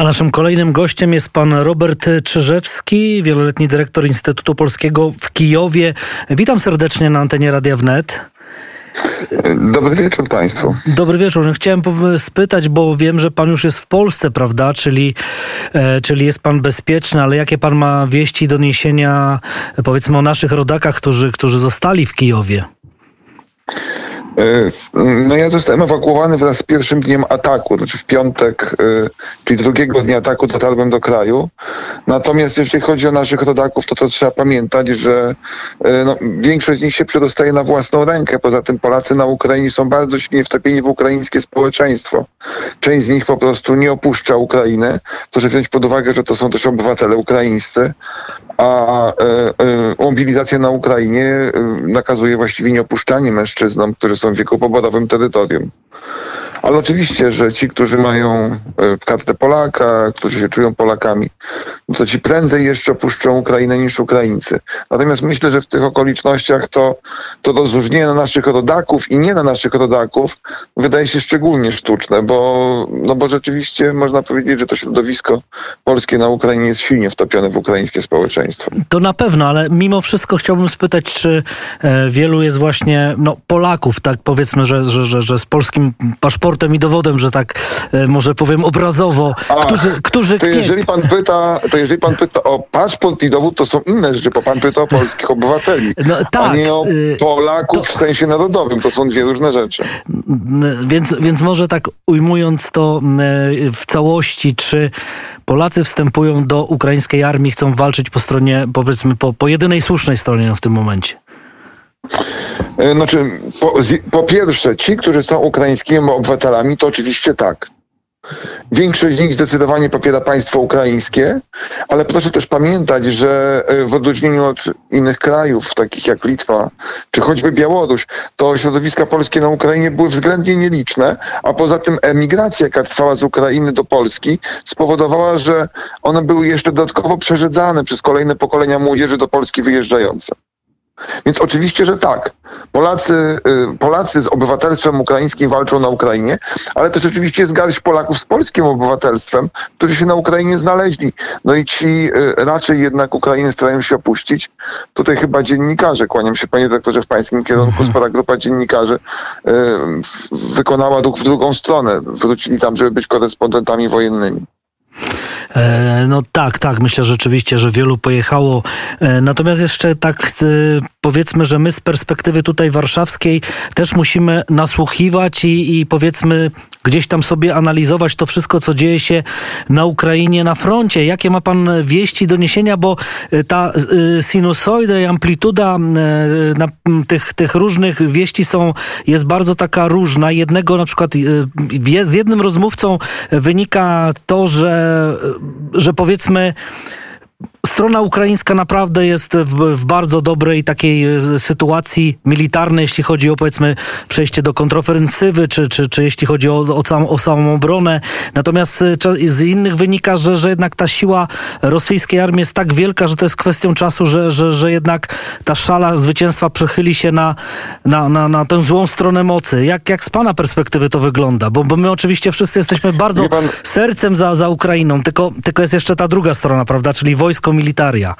A naszym kolejnym gościem jest pan Robert Czyżewski, wieloletni dyrektor Instytutu Polskiego w Kijowie. Witam serdecznie na antenie Radia Wnet. Dobry wieczór Państwu. Dobry wieczór. Chciałem spytać, bo wiem, że Pan już jest w Polsce, prawda? Czyli, e, czyli jest Pan bezpieczny, ale jakie Pan ma wieści i doniesienia, powiedzmy, o naszych rodakach, którzy, którzy zostali w Kijowie? E, no ja zostałem ewakuowany wraz z pierwszym dniem ataku, znaczy w piątek, e, czyli drugiego dnia ataku dotarłem do kraju. Natomiast jeśli chodzi o naszych rodaków, to to trzeba pamiętać, że e, no, większość z nich się przedostaje na własną rękę. Poza tym Polacy na Ukrainie są bardzo silnie wtopieni w ukraińskie społeczeństwo. Część z nich po prostu nie opuszcza Ukrainy. Proszę wziąć pod uwagę, że to są też obywatele ukraińscy, a mobilizacja na Ukrainie nakazuje właściwie nieopuszczanie mężczyznom, którzy są wieku poborowym terytorium. Ale oczywiście, że ci, którzy mają e, kartę Polaka, którzy się czują Polakami, no to ci prędzej jeszcze opuszczą Ukrainę niż Ukraińcy. Natomiast myślę, że w tych okolicznościach to, to rozróżnienie na naszych rodaków i nie na naszych rodaków wydaje się szczególnie sztuczne, bo, no bo rzeczywiście można powiedzieć, że to środowisko polskie na Ukrainie jest silnie wtopione w ukraińskie społeczeństwo. To na pewno, ale mimo wszystko chciałbym spytać, czy e, wielu jest właśnie no, Polaków, tak powiedzmy, że, że, że, że z polskim paszportem paszportem i dowodem, że tak e, może powiem obrazowo, Ach, którzy, którzy to jeżeli pan pyta, to jeżeli pan pyta o paszport i dowód, to są inne rzeczy, bo pan pyta o polskich obywateli, no, tak, a nie o y, Polaków to... w sensie narodowym. To są dwie różne rzeczy. Więc, więc może tak ujmując to w całości, czy Polacy wstępują do ukraińskiej armii, chcą walczyć po stronie, powiedzmy, po, po jedynej słusznej stronie w tym momencie? E, znaczy, po, po pierwsze, ci, którzy są ukraińskimi obywatelami, to oczywiście tak. Większość z nich zdecydowanie popiera państwo ukraińskie, ale proszę też pamiętać, że e, w odróżnieniu od innych krajów, takich jak Litwa czy choćby Białoruś, to środowiska polskie na Ukrainie były względnie nieliczne, a poza tym emigracja, jaka trwała z Ukrainy do Polski, spowodowała, że one były jeszcze dodatkowo przerzedzane przez kolejne pokolenia młodzieży do Polski wyjeżdżające. Więc oczywiście, że tak. Polacy, y, Polacy z obywatelstwem ukraińskim walczą na Ukrainie, ale też oczywiście jest garść Polaków z polskim obywatelstwem, którzy się na Ukrainie znaleźli. No i ci y, raczej jednak Ukrainę starają się opuścić. Tutaj chyba dziennikarze, kłaniam się panie doktorze w pańskim kierunku, spora grupa dziennikarzy y, wykonała ruch w drugą stronę. Wrócili tam, żeby być korespondentami wojennymi. E, no tak, tak, myślę rzeczywiście, że wielu pojechało. E, natomiast jeszcze tak e, powiedzmy, że my z perspektywy tutaj warszawskiej też musimy nasłuchiwać i, i powiedzmy gdzieś tam sobie analizować to wszystko, co dzieje się na Ukrainie, na froncie. Jakie ma pan wieści, doniesienia, bo ta sinusoida i amplituda tych, tych różnych wieści są, jest bardzo taka różna. Jednego na przykład z jednym rozmówcą wynika to, że że powiedzmy strona ukraińska naprawdę jest w, w, bardzo dobrej takiej e, sytuacji militarnej, jeśli chodzi o powiedzmy przejście do kontrofensywy, czy, czy, czy jeśli chodzi o, o, sam, o samą obronę. Natomiast e, z innych wynika, że, że jednak ta siła rosyjskiej armii jest tak wielka, że to jest kwestią czasu, że, że, że jednak ta szala zwycięstwa przechyli się na, na, na, na tę złą stronę mocy. Jak, jak z pana perspektywy to wygląda? Bo, bo my oczywiście wszyscy jesteśmy bardzo pan... sercem za, za Ukrainą, tylko, tylko jest jeszcze ta druga strona, prawda, czyli wojsko militaria.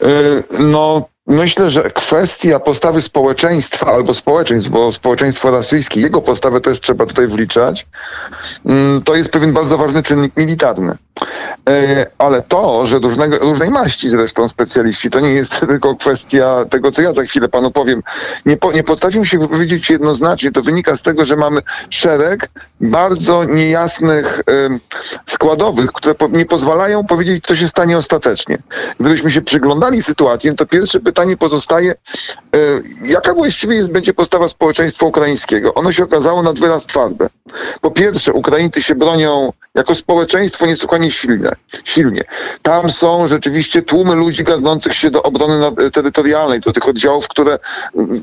Y, no, myślę, że kwestia postawy społeczeństwa albo społeczeństw, bo społeczeństwo rosyjskie, jego postawę też trzeba tutaj wliczać, mm, to jest pewien bardzo ważny czynnik militarny. E, ale to, że różnego, różnej maści zresztą specjaliści, to nie jest tylko kwestia tego, co ja za chwilę panu powiem. Nie, po, nie potrafię się wypowiedzieć jednoznacznie. To wynika z tego, że mamy szereg bardzo niejasnych składowych, które nie pozwalają powiedzieć, co się stanie ostatecznie. Gdybyśmy się przyglądali sytuacji, to pierwsze pytanie pozostaje, e, jaka właściwie będzie postawa społeczeństwa ukraińskiego? Ono się okazało nad wyraz twarde. Po pierwsze, Ukraińcy się bronią jako społeczeństwo niesłychanie silne, silnie. Tam są rzeczywiście tłumy ludzi gadzących się do obrony terytorialnej, do tych oddziałów, które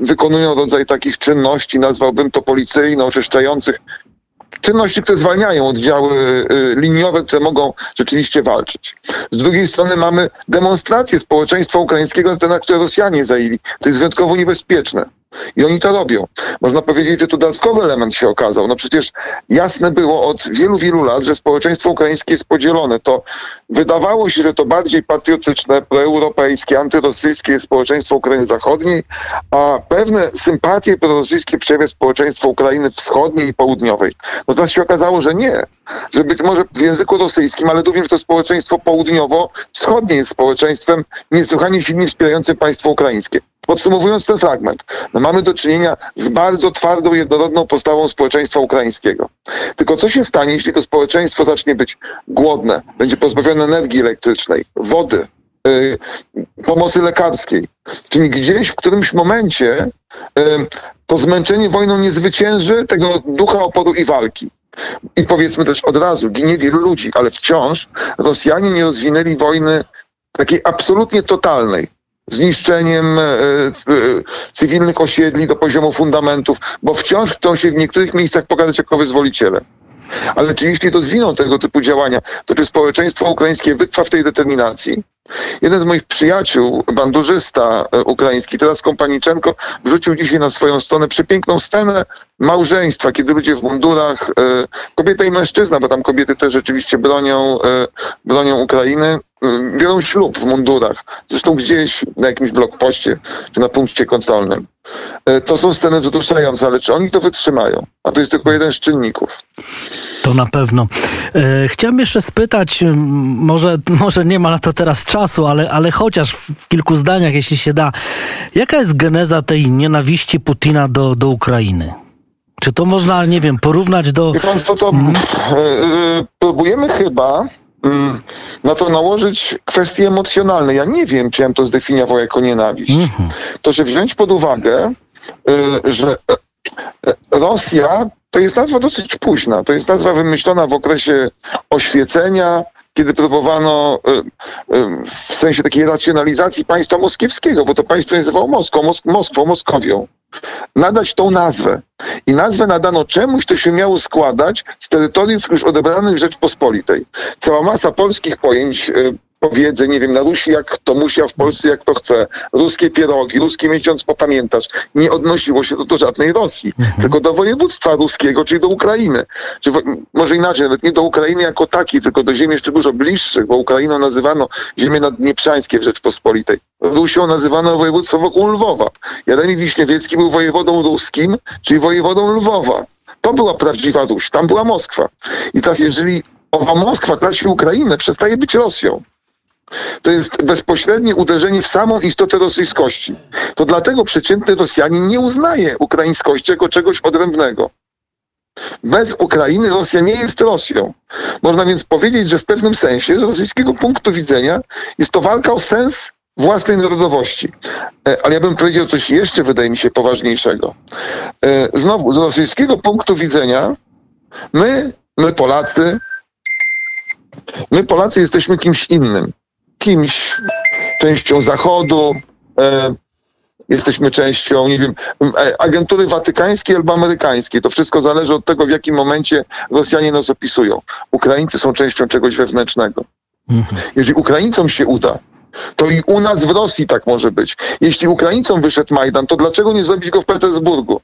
wykonują rodzaj takich czynności, nazwałbym to policyjno-oczyszczających czynności, które zwalniają oddziały y, liniowe, które mogą rzeczywiście walczyć. Z drugiej strony mamy demonstracje społeczeństwa ukraińskiego, na które Rosjanie zajęli. To jest wyjątkowo niebezpieczne. I oni to robią. Można powiedzieć, że tu dodatkowy element się okazał. No przecież jasne było od wielu, wielu lat, że społeczeństwo ukraińskie jest podzielone. To wydawało się, że to bardziej patriotyczne, proeuropejskie, antyrosyjskie jest społeczeństwo Ukrainy Zachodniej, a pewne sympatie prorosyjskie przejawia społeczeństwo Ukrainy Wschodniej i Południowej. No teraz się okazało, że nie. Że być może w języku rosyjskim, ale również to społeczeństwo południowo-wschodnie jest społeczeństwem niesłychanie silnie wspierającym państwo ukraińskie. Podsumowując ten fragment, no mamy do czynienia z bardzo twardą, jednorodną postawą społeczeństwa ukraińskiego. Tylko co się stanie, jeśli to społeczeństwo zacznie być głodne, będzie pozbawione energii elektrycznej, wody, yy, pomocy lekarskiej, czyli gdzieś w którymś momencie yy, to zmęczenie wojną nie zwycięży tego ducha oporu i walki. I powiedzmy też od razu, ginie wielu ludzi, ale wciąż Rosjanie nie rozwinęli wojny takiej absolutnie totalnej zniszczeniem e, e, cywilnych osiedli do poziomu fundamentów, bo wciąż chcą się w niektórych miejscach pokazać jako wyzwoliciele. Ale czy jeśli to zwiną tego typu działania, to czy społeczeństwo ukraińskie wytrwa w tej determinacji? Jeden z moich przyjaciół, bandurzysta e, ukraiński, teraz Kompaniczenko, wrzucił dzisiaj na swoją stronę przepiękną scenę małżeństwa, kiedy ludzie w mundurach, kobieta i mężczyzna, bo tam kobiety też rzeczywiście bronią, bronią Ukrainy, biorą ślub w mundurach. Zresztą gdzieś na jakimś blokpoście czy na punkcie kontrolnym. E, to są sceny wzruszające, ale czy oni to wytrzymają? A to jest tylko jeden z czynników. To na pewno. E, chciałem jeszcze spytać, może, może nie ma na to teraz czasu, ale, ale chociaż w kilku zdaniach, jeśli się da, jaka jest geneza tej nienawiści Putina do, do Ukrainy? Czy to można, nie wiem, porównać do. Wie pan co, to hmm? próbujemy chyba Mm, na to nałożyć kwestie emocjonalne. Ja nie wiem, czy ja bym to zdefiniował jako nienawiść. Mhm. To, że wziąć pod uwagę, y, że Rosja to jest nazwa dosyć późna. To jest nazwa wymyślona w okresie oświecenia, kiedy próbowano y, w sensie takiej racjonalizacji państwa moskiewskiego, bo to państwo nazywało Moskwą, Mosk Moskwą, Moskowią, nadać tą nazwę. I nazwę nadano czemuś, to się miało składać z terytoriów już odebranych Rzeczpospolitej. Cała masa polskich pojęć powiedzę, nie wiem, na Rusi jak to musi, a w Polsce jak to chce. Ruskie pierogi, ruskie miesiąc popamiętasz. Nie odnosiło się to do żadnej Rosji, mhm. tylko do województwa ruskiego, czyli do Ukrainy. Czy może inaczej, nawet nie do Ukrainy jako takiej, tylko do ziem jeszcze dużo bliższych, bo Ukrainą nazywano ziemię naddnieprzańskie w Rzeczpospolitej. Rusią nazywano województwo wokół Lwowa. Jaremi Wiśniewiecki był wojewodą ruskim, czyli wojewodą Lwowa. To była prawdziwa Ruś, tam była Moskwa. I teraz jeżeli owa Moskwa traci Ukrainę, przestaje być Rosją. To jest bezpośrednie uderzenie w samą istotę rosyjskości. To dlatego przeciętny Rosjanin nie uznaje ukraińskości jako czegoś odrębnego. Bez Ukrainy Rosja nie jest Rosją. Można więc powiedzieć, że w pewnym sensie z rosyjskiego punktu widzenia jest to walka o sens własnej narodowości. E, ale ja bym powiedział coś jeszcze, wydaje mi się, poważniejszego. E, znowu, z rosyjskiego punktu widzenia my, my Polacy, my Polacy jesteśmy kimś innym kimś, częścią Zachodu, e, jesteśmy częścią, nie wiem, e, agentury watykańskiej albo amerykańskiej. To wszystko zależy od tego, w jakim momencie Rosjanie nas opisują. Ukraińcy są częścią czegoś wewnętrznego. Mhm. Jeżeli Ukraińcom się uda, to i u nas w Rosji tak może być. Jeśli Ukraińcom wyszedł Majdan, to dlaczego nie zrobić go w Petersburgu?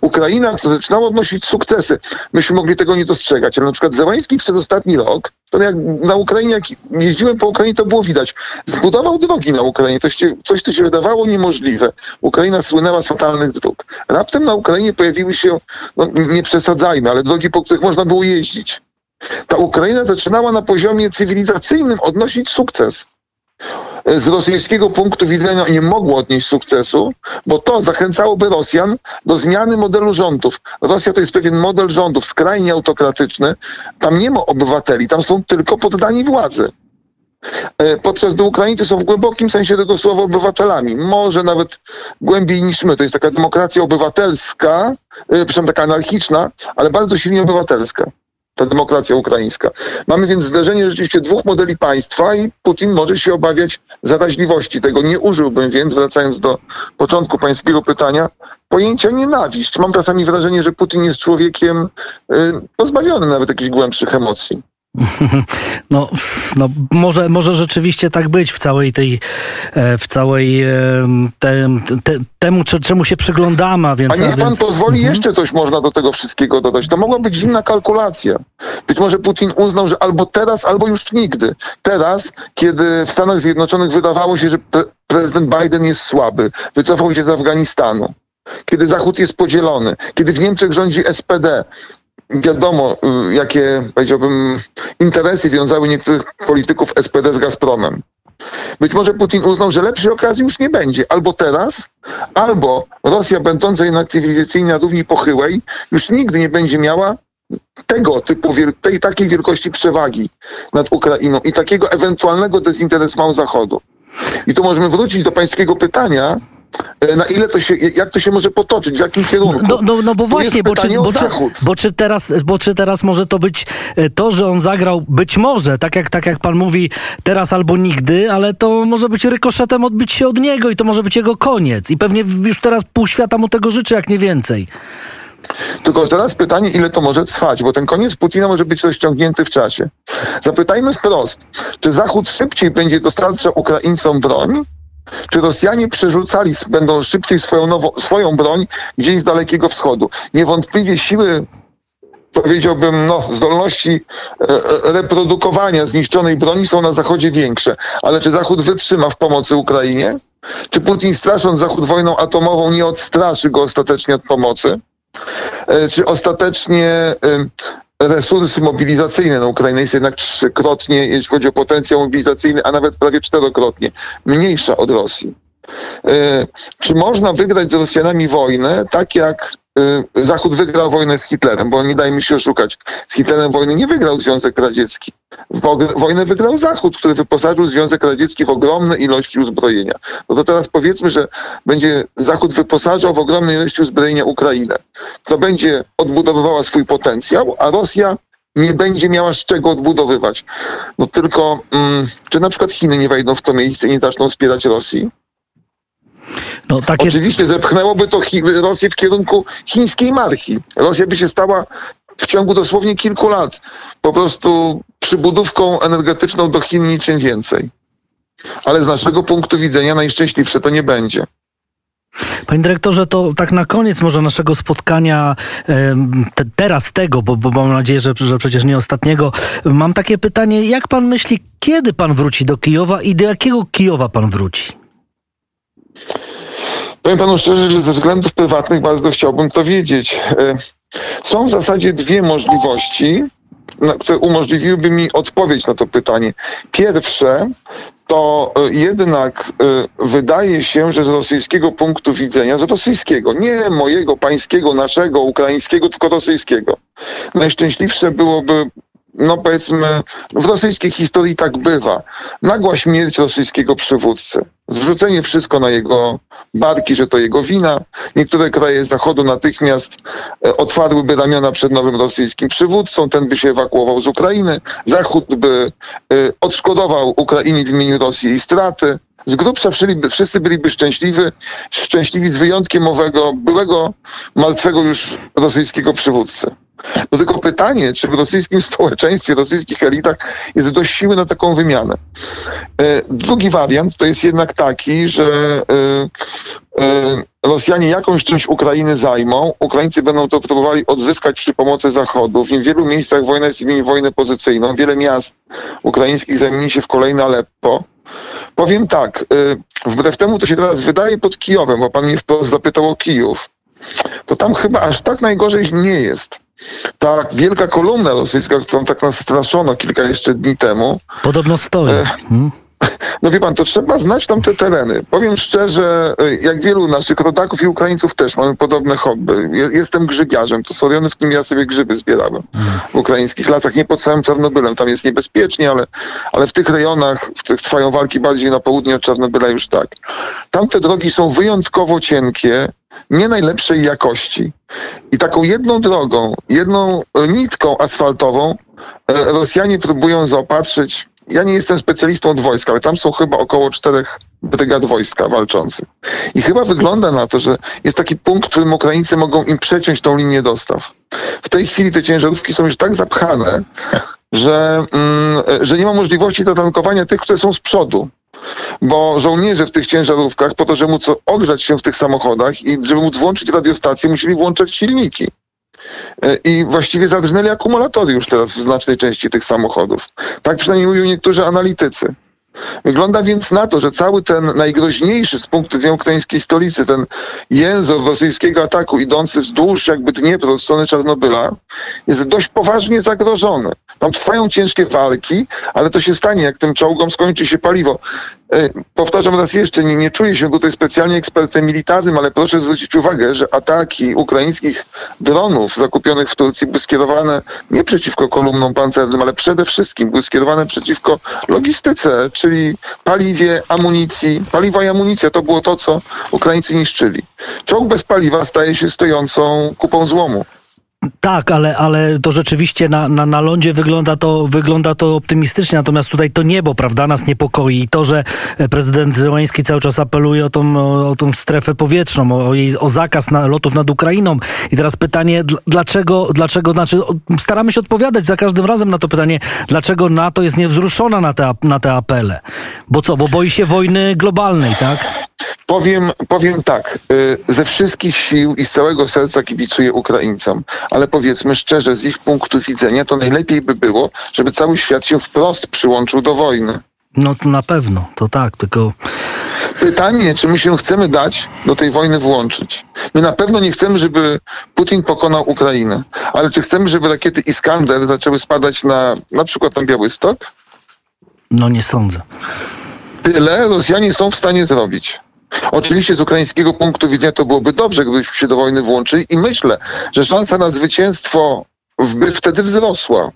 Ukraina zaczynała odnosić sukcesy. Myśmy mogli tego nie dostrzegać, ale na przykład Zełański przez ostatni rok, to jak na Ukrainie, jak jeździłem po Ukrainie, to było widać. Zbudował drogi na Ukrainie, coś, coś co się wydawało niemożliwe. Ukraina słynęła z fatalnych dróg. Raptem na Ukrainie pojawiły się, no nie przesadzajmy, ale drogi, po których można było jeździć. Ta Ukraina zaczynała na poziomie cywilizacyjnym odnosić sukces z rosyjskiego punktu widzenia nie mogło odnieść sukcesu, bo to zachęcałoby Rosjan do zmiany modelu rządów. Rosja to jest pewien model rządów skrajnie autokratyczny. Tam nie ma obywateli, tam są tylko poddani władzy. E, podczas gdy Ukraińcy są w głębokim sensie tego słowa obywatelami. Może nawet głębiej niż my. To jest taka demokracja obywatelska, e, przynajmniej taka anarchiczna, ale bardzo silnie obywatelska ta demokracja ukraińska. Mamy więc zderzenie rzeczywiście dwóch modeli państwa i Putin może się obawiać zaraźliwości. Tego nie użyłbym więc, wracając do początku pańskiego pytania, pojęcia nienawiść. Mam czasami wrażenie, że Putin jest człowiekiem y, pozbawiony nawet jakichś głębszych emocji. No, no może, może rzeczywiście tak być w całej tej, e, w całej te, te, temu, czemu się przyglądamy, a więc... A niech pan więc... pozwoli, mhm. jeszcze coś można do tego wszystkiego dodać. To mogła być zimna kalkulacja. Być może Putin uznał, że albo teraz, albo już nigdy. Teraz, kiedy w Stanach Zjednoczonych wydawało się, że pre prezydent Biden jest słaby, wycofał się z Afganistanu, kiedy Zachód jest podzielony, kiedy w Niemczech rządzi SPD, wiadomo, y, jakie, powiedziałbym, interesy wiązały niektórych polityków SPD z Gazpromem. Być może Putin uznał, że lepszej okazji już nie będzie. Albo teraz, albo Rosja będąca jednak cywilizacyjnie na równi pochyłej już nigdy nie będzie miała tego typu, tej takiej wielkości przewagi nad Ukrainą i takiego ewentualnego dezinteresowania Zachodu. I tu możemy wrócić do pańskiego pytania, na ile to się, jak to się może potoczyć, w jakim kierunku. No, no, no bo właśnie, bo czy, bo, czy, bo, czy teraz, bo czy teraz może to być e, to, że on zagrał być może, tak jak, tak jak pan mówi, teraz albo nigdy, ale to może być rykoszetem odbić się od niego i to może być jego koniec. I pewnie już teraz pół świata mu tego życzy, jak nie więcej. Tylko teraz pytanie, ile to może trwać, bo ten koniec Putina może być rozciągnięty w czasie. Zapytajmy wprost, czy Zachód szybciej będzie dostarczał Ukraińcom broń, czy Rosjanie przerzucali, będą szybciej swoją, nowo, swoją broń gdzieś z Dalekiego Wschodu? Niewątpliwie siły powiedziałbym, no, zdolności e, e, reprodukowania zniszczonej broni są na Zachodzie większe. Ale czy Zachód wytrzyma w pomocy Ukrainie? Czy Putin strasząc Zachód wojną atomową nie odstraszy go ostatecznie od pomocy? E, czy ostatecznie resursy mobilizacyjne na Ukrainę jest jednak trzykrotnie, jeśli chodzi o potencjał mobilizacyjny, a nawet prawie czterokrotnie mniejsza od Rosji. E, czy można wygrać z Rosjanami wojnę tak jak Zachód wygrał wojnę z Hitlerem, bo nie dajmy się oszukać. Z Hitlerem wojny nie wygrał Związek Radziecki. Wojnę wygrał Zachód, który wyposażył Związek Radziecki w ogromne ilości uzbrojenia. No to teraz powiedzmy, że będzie Zachód wyposażał w ogromnej ilości uzbrojenia Ukrainę. To będzie odbudowywała swój potencjał, a Rosja nie będzie miała z czego odbudowywać. No tylko, mm, czy na przykład Chiny nie wejdą w to miejsce i nie zaczną wspierać Rosji? No, takie... Oczywiście zepchnęłoby to Rosję w kierunku chińskiej marki. Rosja by się stała w ciągu dosłownie kilku lat po prostu przybudówką energetyczną do Chin niczym więcej. Ale z naszego punktu widzenia najszczęśliwsze to nie będzie. Panie dyrektorze, to tak na koniec może naszego spotkania, te, teraz tego, bo, bo mam nadzieję, że, że przecież nie ostatniego, mam takie pytanie, jak pan myśli, kiedy pan wróci do Kijowa i do jakiego Kijowa pan wróci? Powiem panu szczerze, że ze względów prywatnych bardzo chciałbym to wiedzieć. E, są w zasadzie dwie możliwości, które umożliwiłyby mi odpowiedź na to pytanie. Pierwsze, to e, jednak e, wydaje się, że z rosyjskiego punktu widzenia, z rosyjskiego, nie mojego, pańskiego, naszego, ukraińskiego, tylko rosyjskiego, najszczęśliwsze byłoby no powiedzmy, w rosyjskiej historii tak bywa. Nagła śmierć rosyjskiego przywódcy. Zrzucenie wszystko na jego barki, że to jego wina. Niektóre kraje Zachodu natychmiast e, otwarłyby ramiona przed nowym rosyjskim przywódcą, ten by się ewakuował z Ukrainy. Zachód by e, odszkodował Ukrainie w imieniu Rosji jej straty. Z grubsza wszyscy byliby szczęśliwi, szczęśliwi z wyjątkiem owego byłego, martwego już rosyjskiego przywódcy. No tylko pytanie, czy w rosyjskim społeczeństwie, rosyjskich elitach jest dość siły na taką wymianę. E, drugi wariant to jest jednak taki, że e, e, Rosjanie jakąś część Ukrainy zajmą, Ukraińcy będą to próbowali odzyskać przy pomocy Zachodu. W wielu miejscach wojna jest wojnę pozycyjną. Wiele miast ukraińskich zamieni się w kolejne Aleppo. Powiem tak, wbrew temu to się teraz wydaje pod Kijowem, bo pan mnie wprost zapytał o Kijów. To tam chyba aż tak najgorzej nie jest ta wielka kolumna rosyjska, którą tak nas straszono kilka jeszcze dni temu. Podobno stoi. E, hmm? No wie pan, to trzeba znać tam te tereny. Powiem szczerze, e, jak wielu naszych rodaków i Ukraińców też mamy podobne hobby. Jestem grzybiarzem, to są rejony, w którym ja sobie grzyby zbierałem w ukraińskich lasach, nie pod samym Czarnobylem, tam jest niebezpiecznie, ale, ale w tych rejonach, w których trwają walki bardziej na południe od Czarnobyla już tak. Tamte drogi są wyjątkowo cienkie, nie najlepszej jakości. I taką jedną drogą, jedną nitką asfaltową e, Rosjanie próbują zaopatrzyć. Ja nie jestem specjalistą od wojska, ale tam są chyba około czterech brygad wojska walczących. I chyba wygląda na to, że jest taki punkt, w którym Ukraińcy mogą im przeciąć tą linię dostaw. W tej chwili te ciężarówki są już tak zapchane, że, mm, że nie ma możliwości zatankowania tych, które są z przodu bo żołnierze w tych ciężarówkach, po to, żeby móc ogrzać się w tych samochodach i żeby móc włączyć radiostację, musieli włączać silniki. E, I właściwie zadrżnęli akumulatory już teraz w znacznej części tych samochodów. Tak przynajmniej mówią niektórzy analitycy. Wygląda więc na to, że cały ten najgroźniejszy z punktu widzenia ukraińskiej stolicy, ten język rosyjskiego ataku idący wzdłuż jakby Dniepru od strony Czarnobyla, jest dość poważnie zagrożony. Tam trwają ciężkie walki, ale to się stanie, jak tym czołgom skończy się paliwo. E, powtarzam raz jeszcze, nie, nie czuję się tutaj specjalnie ekspertem militarnym, ale proszę zwrócić uwagę, że ataki ukraińskich dronów zakupionych w Turcji były skierowane nie przeciwko kolumnom pancernym, ale przede wszystkim były skierowane przeciwko logistyce, czyli paliwie, amunicji. Paliwo i amunicja to było to, co Ukraińcy niszczyli. Czołg bez paliwa staje się stojącą kupą złomu. Tak, ale, ale to rzeczywiście na, na, na lądzie wygląda to, wygląda to optymistycznie, natomiast tutaj to niebo, prawda, nas niepokoi. I to, że prezydent Zełański cały czas apeluje o tą, o tą strefę powietrzną, o, jej, o zakaz na, lotów nad Ukrainą. I teraz pytanie, dlaczego, dlaczego, znaczy staramy się odpowiadać za każdym razem na to pytanie, dlaczego NATO jest niewzruszona na te, na te apele? Bo co, bo boi się wojny globalnej, tak? Powiem, powiem tak, y, ze wszystkich sił i z całego serca kibicuję Ukraińcom, ale powiedzmy szczerze, z ich punktu widzenia to najlepiej by było, żeby cały świat się wprost przyłączył do wojny. No to na pewno, to tak, tylko... Pytanie, czy my się chcemy dać do tej wojny włączyć. My na pewno nie chcemy, żeby Putin pokonał Ukrainę, ale czy chcemy, żeby rakiety Iskander zaczęły spadać na na przykład na Białystok? No nie sądzę. Tyle Rosjanie są w stanie zrobić. Oczywiście z ukraińskiego punktu widzenia to byłoby dobrze, gdybyśmy się do wojny włączyli i myślę, że szansa na zwycięstwo by wtedy wzrosła.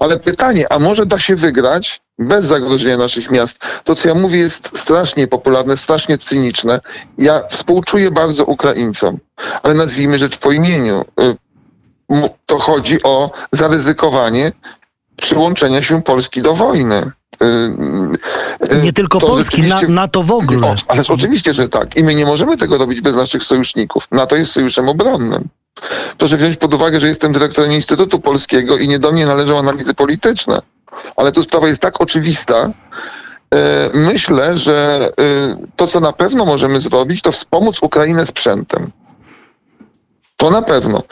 Ale pytanie, a może da się wygrać bez zagrożenia naszych miast? To, co ja mówię, jest strasznie popularne, strasznie cyniczne. Ja współczuję bardzo Ukraińcom, ale nazwijmy rzecz po imieniu. Y, to chodzi o zaryzykowanie przyłączenia się Polski do wojny. Y, y, nie tylko to Polski, na, NATO w ogóle. O, ale oczywiście, że tak. I my nie możemy tego robić bez naszych sojuszników. NATO jest sojuszem obronnym. Proszę wziąć pod uwagę, że jestem dyrektorem Instytutu Polskiego i nie do mnie należą analizy polityczne. Ale tu sprawa jest tak oczywista, y, Myślę, że to, co na pewno możemy zrobić, to wspomóc Ukrainę sprzętem. To na pewno.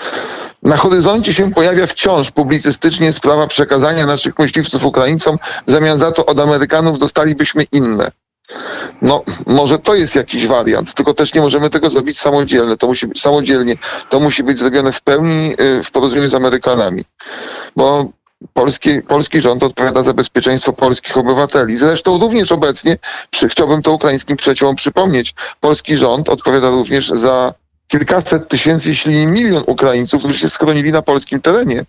Na horyzoncie się pojawia wciąż publicystycznie sprawa przekazania naszych myśliwców Ukraińcom, w zamian za to od Amerykanów dostalibyśmy inne. No, może to jest jakiś wariant, tylko też nie możemy tego zrobić samodzielnie. To musi być samodzielnie. To musi być zrobione w pełni y, w porozumieniu z Amerykanami. Bo polski, polski rząd odpowiada za bezpieczeństwo polskich obywateli. Zresztą również obecnie, przy, chciałbym to ukraińskim przyjaciołom przypomnieć, polski rząd odpowiada również za kilkaset tysięcy, jeśli nie milion Ukraińców, którzy się schronili na polskim terenie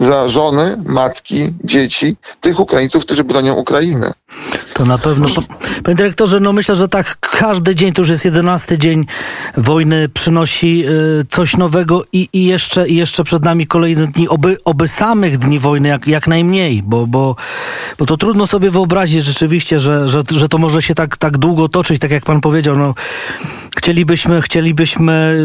za żony, matki, dzieci, tych Ukraińców, którzy bronią Ukrainy. To na pewno. Panie dyrektorze, no myślę, że tak każdy dzień, to już jest jedenasty dzień wojny, przynosi y, coś nowego i, i, jeszcze, i jeszcze przed nami kolejne dni, oby, oby samych dni wojny jak, jak najmniej, bo, bo, bo to trudno sobie wyobrazić rzeczywiście, że, że, że to może się tak, tak długo toczyć, tak jak pan powiedział. No, chcielibyśmy, chcielibyśmy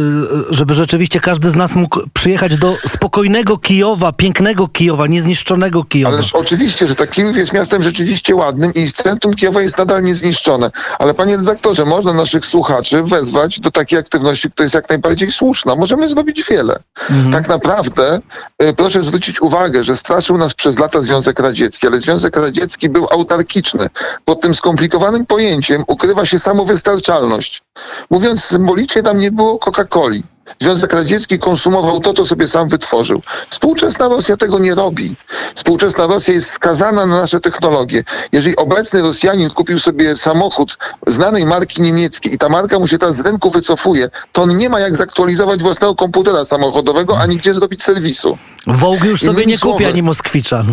żeby rzeczywiście każdy z nas mógł przyjechać do spokojnego Kijowa, pięknego Kijowa, niezniszczonego Kijowa. Ależ oczywiście, że tak Kijów jest miastem rzeczywiście ładnym i centrum Kijowa jest nadal niezniszczone. Ale panie redaktorze, można naszych słuchaczy wezwać do takiej aktywności, która jest jak najbardziej słuszna. Możemy zrobić wiele. Mhm. Tak naprawdę y, proszę zwrócić uwagę, że straszył nas przez lata Związek Radziecki, ale Związek Radziecki był autarkiczny. Pod tym skomplikowanym pojęciem ukrywa się samowystarczalność. Mówiąc symbolicznie, tam nie było Coca-Coli. Związek Radziecki konsumował to, co sobie sam wytworzył. Współczesna Rosja tego nie robi. Współczesna Rosja jest skazana na nasze technologie. Jeżeli obecny Rosjanin kupił sobie samochód znanej marki niemieckiej i ta marka mu się teraz z rynku wycofuje, to on nie ma jak zaktualizować własnego komputera samochodowego, ani gdzie zrobić serwisu. Wołg już sobie nie kupi, ani Moskwicza.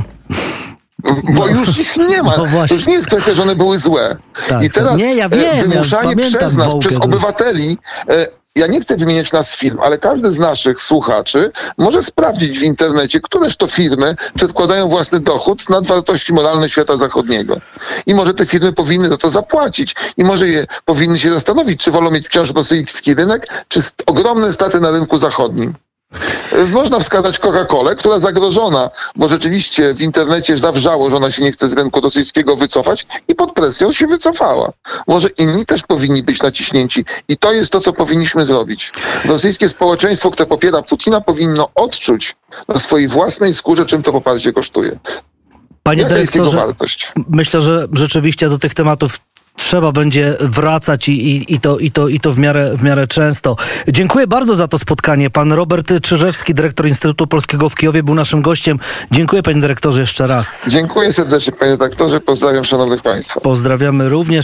Bo no, już ich nie ma. No to już nie jest kwestia, że one były złe. Tak, I teraz nie, ja wiem, wymuszanie ja przez nas, przez obywateli e, ja nie chcę wymieniać nas firm, ale każdy z naszych słuchaczy może sprawdzić w internecie, któreż to firmy przedkładają własny dochód nad wartości moralne świata zachodniego. I może te firmy powinny za to zapłacić. I może je powinny się zastanowić, czy wolą mieć wciąż rosyjski rynek, czy ogromne staty na rynku zachodnim. Y, Można wskazać Coca-Colę, która zagrożona, bo rzeczywiście w internecie zawrzało, że ona się nie chce z rynku rosyjskiego wycofać i pod presją się wycofała. Może inni też powinni być naciśnięci i to jest to, co powinniśmy zrobić. Rosyjskie społeczeństwo, które popiera Putina, powinno odczuć na swojej własnej skórze, czym to poparcie kosztuje. Panie dyrektorze, wartość? myślę, że rzeczywiście do tych tematów trzeba będzie wracać i, i, i, to, i, to, i to w miarę, w miarę często. Dziękuję bardzo za to spotkanie. Pan Robert Czyżewski, dyrektor Instytutu Polskiego w Kijowie, był naszym gościem. Dziękuję panie dyrektorze jeszcze raz. Dziękuję serdecznie, panie doktorze. Pozdrawiam szanownych państwa. Pozdrawiamy również.